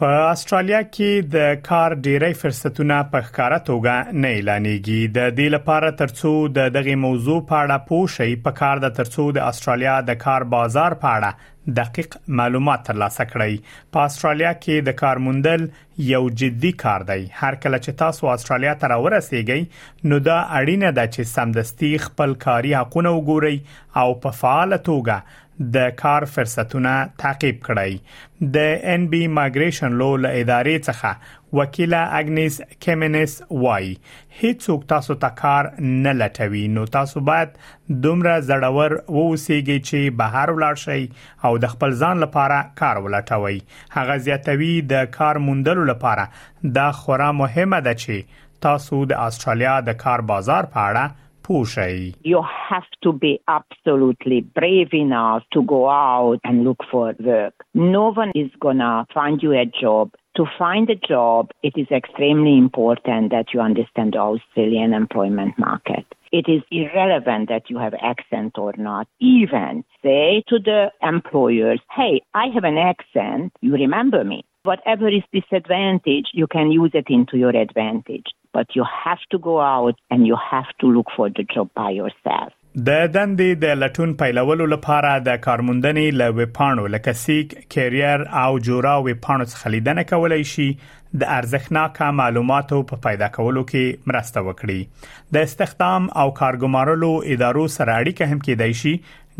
په استرالیا کې د کار ډیری فرصتونه په ښکارا توګه نه اعلانېږي د دې لپاره ترڅو د دغه موضوع په اړه پوه شئ په کار د ترڅو د استرالیا د کار بازار په اړه دقیق معلومات ترلاسه کړئ په استرالیا کې د کار موندل یو جدي کار دی هر کله چې تاسو استرالیا ته راورسیږئ نو دا اړینه ده چې سمدستي خپل کاري حقونه وګورئ او په فعال توګه د کار فرصتونه تعقیب کړئ د ان بي ماګریشن لو له ادارې څخه وکیله اګنیس کیمنس وای هیڅوک تاسو ته کار نه لټوي نو تاسو باید دومره زړور ووسیږئ چې بهر ولاړ شئ او د خپل ځان لپاره کار ولټوي هغه زیاتوي د کار موندلو لپاره دا خورا مهمه ده چې تاسو د استرالیا د کار بازار په اړه You have to be absolutely brave enough to go out and look for work. No one is gonna find you a job. To find a job, it is extremely important that you understand the Australian employment market. It is irrelevant that you have accent or not. Even say to the employers, hey, I have an accent, you remember me. Whatever is disadvantage, you can use it into your advantage. But you have to go out and you have to look for the job by yourself. د دندې د لټون پیلولو لپاره د کارموندنې له وپاڼو لکه سیک، کیریئر او جورا وپاڼو څخه لیدنه کولای شي د ارزښتناک معلوماتو په پیدا کولو کې مرسته وکړي د استخدام او کارګمارلو ادارو سره اړیکه هم کېدای شي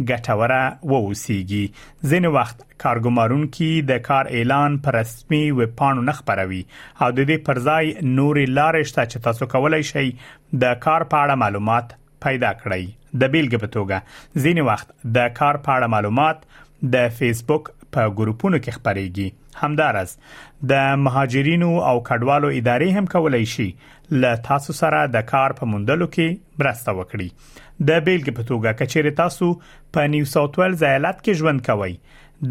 ګټوره واوسیږي ځینې وخت کارګمارونکي د کار اعلان پر رسمي ویب پاڼو نه خبروي او د دې پر ځای نورې لارې شته چې تاسو کولای شئ د کار په اړه معلومات پیدا کړئ د بیلګې په توګه ځینې وخت د کار په اړه معلومات د فیسبوک په ګروپونو کې خبريږي همدارس د مهاجرینو او کډوالو ادارې هم کولای شي ل تاسو سره د کار په موندلو کې مرسته وکړي د بیلګې په توګه کچېرې تاسو په نیو ساوت ویلز ایالت کې ژوند کوئ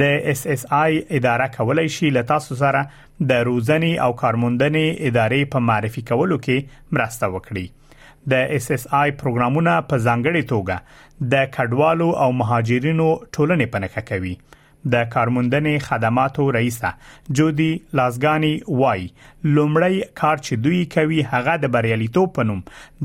د اس اس آی اداره کولای شي له تاسو سره د روزنې او کارموندنې ادارې په معرفي کولو کې مرسته وکړي د اس اس آی پروګرامونه په ځانګړي توګه د کډوالو او مهاجرینو ټولنې په نخښه کوي د کارموندنې خدماتو رئیسه جودي لاسګانی وای لومړی کار چې دوی کوي هغه د بریالیتوب په نوم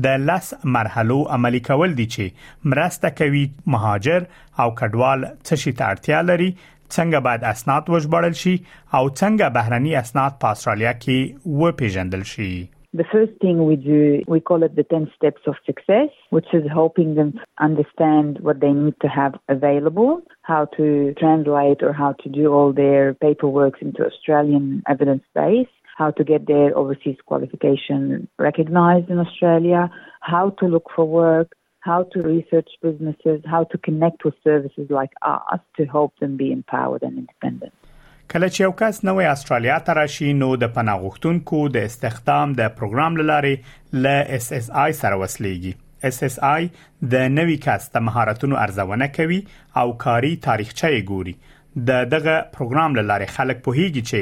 د لس مرحلو عملی کول دي چې مرسته کوي مهاجر او کډوال څه شي ته اړتیا لري څنګه باید اسناد وژباړل شي او څنګه بهرني اسناد په استرالیا کې وپیژندل شي The first thing we do, we call it the 10 steps of success. which is helping them understand what they need to have available, how to translate or how to do all their paperwork into Australian evidence base, how to get their overseas qualification recognized in Australia, how to look for work, how to research businesses, how to connect with services like us to help them be empowered and independent. کله چې یو کس نوې استرالیا ته راشي نو د پناه غوښتونکو د استخدام د پروګرام لاري له اس اس آی سره وسلېږي اس اس آی د نوي کس د مهارتونو ارزونه کوي او کاري تاریخچه یې ګوري د دغه پروګرام لاري خلک په هیږي چې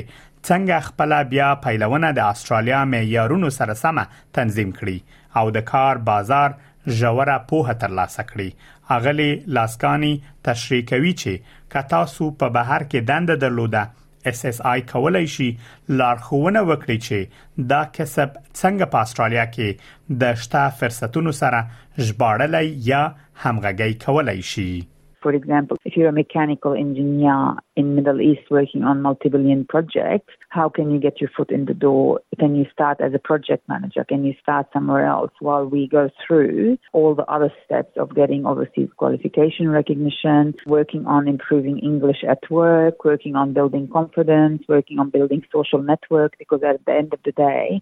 څنګه خپل بیا پیلونه د استرالیا معیارونو سره سمه تنظیم کړي او د کار بازار ژوره پوهه ترلاسه کړي اغلي لاسکاني تشریح کوي چې که تاسو په بهر کې دنده درلوده اس اس آی کولای شي لارښوونه وکړي چې دا کسب څنګه په استرالیا کې د شته فرصتونو سره ژباړلای یا همغږی کولای شي For example, if you're a mechanical engineer in Middle East working on multi-billion projects, how can you get your foot in the door? Can you start as a project manager? Can you start somewhere else while we go through all the other steps of getting overseas qualification recognition, working on improving English at work, working on building confidence, working on building social network? Because at the end of the day,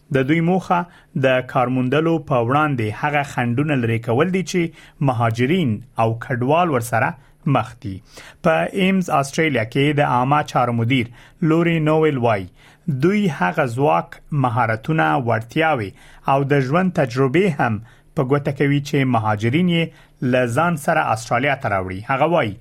د دوی موخه د کارموندلو په وړاندې هغه خنډونه لرې کول دي چې مهاجرین او کډوال ورسره مخ دي په ایمز استرالیا کې د عامه چارو مدیر لوري نوویل وای دوی هغه ځواک مهارتونه وړتیاوي او د ژوند تجربه هم په ګوته کوي چې مهاجرین یې له ځان سره استرالیا ته راوړي هغه وایي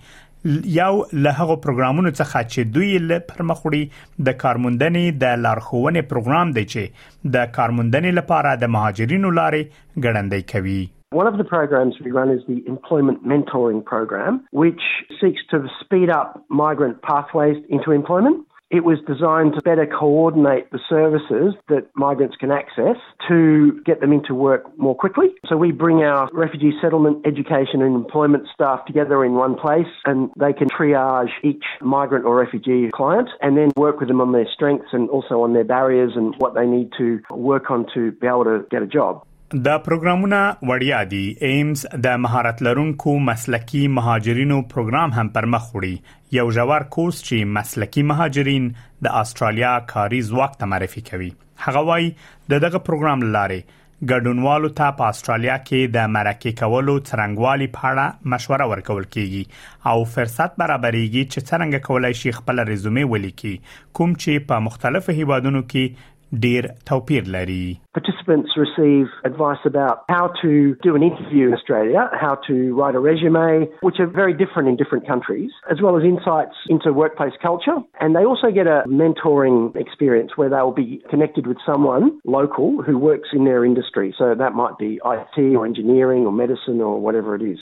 یو له هغو پروګرامونو څخه چې دوی له پرمخ وړي د کارموندنې د لارښوونې پروګرام دی چې د کارموندنې لپاره د مهاجرینو لارې ګړندې کوي One of the programs we run is the Employment Mentoring Program, which seeks to speed up migrant pathways into employment. It was designed to better coordinate the services that migrants can access to get them into work more quickly. So we bring our refugee settlement, education and employment staff together in one place and they can triage each migrant or refugee client and then work with them on their strengths and also on their barriers and what they need to work on to be able to get a job. د پروګرامونو وړیا دي ایمز د مهارت لرونکو مسلکی مهاجرینو پروګرام هم پر مخ وړي یو ژور کورس چې مسلکي مهاجرین د استرالیا کاري ځواک ته معرفي کوي هغه وایي د دغه پروګرام لارې ګډونوالو ته په استرالیا کې د مرکه کولو څرنګوالي په اړه مشوره ورکول کیږي او فرصت برابرېږي چې څنګه کولای شي خپل رزومه ولیکي کوم چې په مختلفو هیوادونو کې ډیر توپیر لري Participants receive advice about how to do an interview in Australia, how to write a resume, which are very different in different countries, as well as insights into workplace culture. And they also get a mentoring experience where they'll be connected with someone local who works in their industry. So that might be IT or engineering or medicine or whatever it is.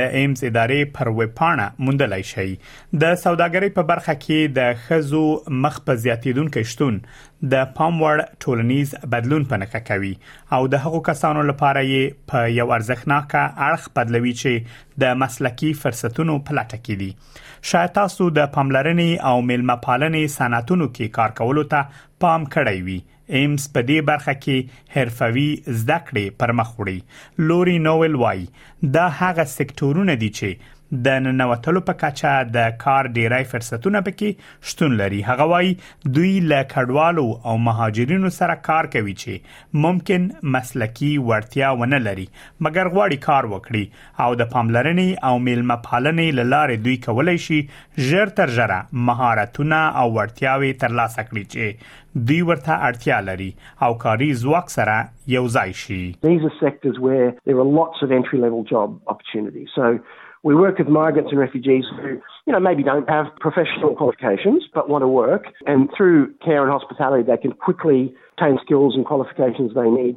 د ایمز ادارې پر وپاڼه موندلای شي د سوداګرۍ په برخه کې د خزو مخ په زیاتیدونکو شتون د پام وړ ټولنیز بدلون په نخښه کوي او د هغو کسانو لپاره یې په یو ارزښتناک اړخ بدلوي چې د مسلکی فرصتونو په لټه کې دي شاید تاسو د پاملرنې او میلمه پالنې صنعتونو کې کار کولو ته پام کړی وي ایمز په دې برخه کې حرفوي زده کړې پرمخ وړي لوري نوول وایي دا هغه سکتورونه دي چې د ننوتلو په کچه د کار ډیری فرصتونه پکې شتون لري هغه وایي دوی له کډوالو او مهاجرینو سره کار کوي چې ممکن مسلکی وړتیا ونه لري مګر غواړي کار وکړي او د پاملرنې او میلمه پالنې لارې دوی کولای شي ژر تر ژره مهارتونه او وړتیاوې ترلاسه کړي چې دوی ورته اړتیا لري او کاري ځواک سره یو ځای شي These are sectors where there are lots of entry level job opportunities. So We work with migrants and refugees who, you know, maybe don't have professional qualifications but want to work, and through care and hospitality, they can quickly obtain skills and qualifications they need